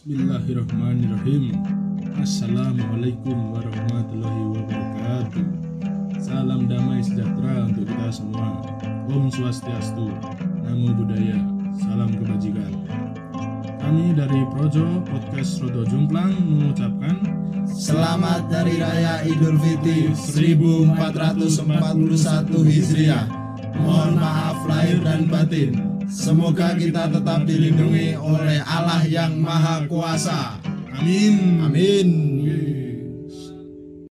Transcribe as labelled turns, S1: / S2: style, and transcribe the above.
S1: Bismillahirrahmanirrahim. Assalamualaikum warahmatullahi wabarakatuh. Salam damai sejahtera untuk kita semua. Om Swastiastu Namo Buddhaya Salam kebajikan. Kami dari Projo Podcast Rodo Jumplang mengucapkan
S2: Selamat Hari Raya Idul Fitri 1441 Hijriah. Mohon maaf lahir dan batin. Semoga kita tetap dilindungi oleh Allah yang Maha Kuasa.
S1: Amin
S2: Amin.